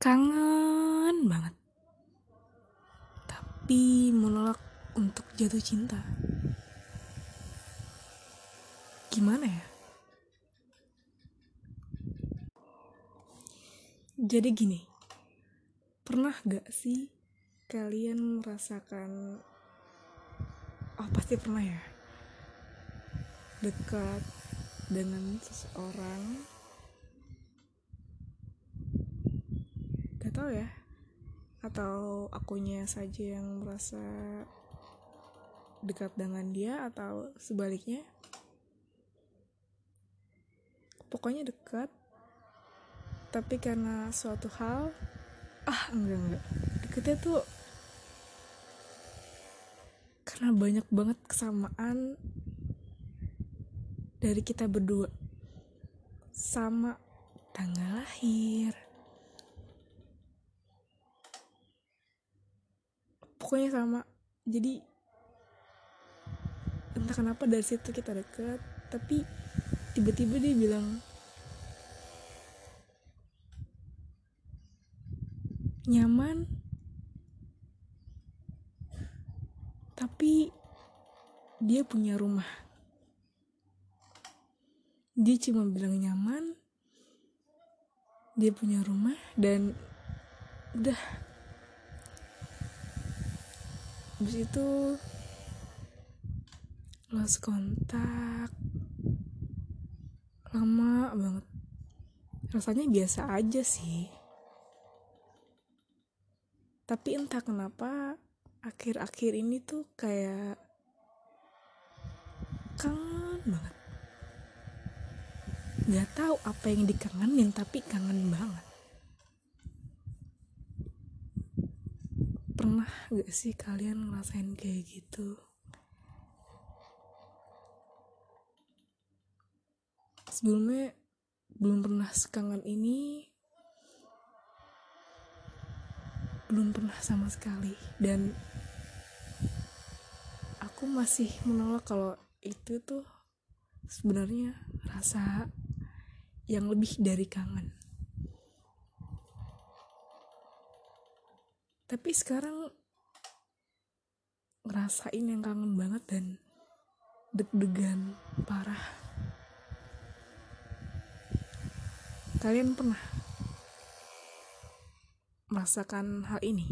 kangen banget. Tapi menolak untuk jatuh cinta. Gimana ya? Jadi gini pernah gak sih kalian merasakan oh pasti pernah ya dekat dengan seseorang gak tau ya. Atau akunya saja yang merasa dekat dengan dia atau sebaliknya? Pokoknya dekat. Tapi karena suatu hal ah enggak enggak. Deketnya tuh karena banyak banget kesamaan dari kita berdua. Sama tanggal lahir pokoknya sama. Jadi entah kenapa dari situ kita deket tapi tiba-tiba dia bilang nyaman. Tapi dia punya rumah. Dia cuma bilang nyaman dia punya rumah dan udah habis itu lost kontak. Lama banget. Rasanya biasa aja sih. Tapi entah kenapa akhir-akhir ini tuh kayak kangen banget. Nggak tahu apa yang dikangenin tapi kangen banget pernah gak sih kalian ngerasain kayak gitu? Sebelumnya belum pernah sekangen ini. Belum pernah sama sekali. Dan aku masih menolak kalau itu tuh sebenarnya rasa yang lebih dari kangen tapi sekarang ngerasain yang kangen banget dan deg-degan parah. Kalian pernah merasakan hal ini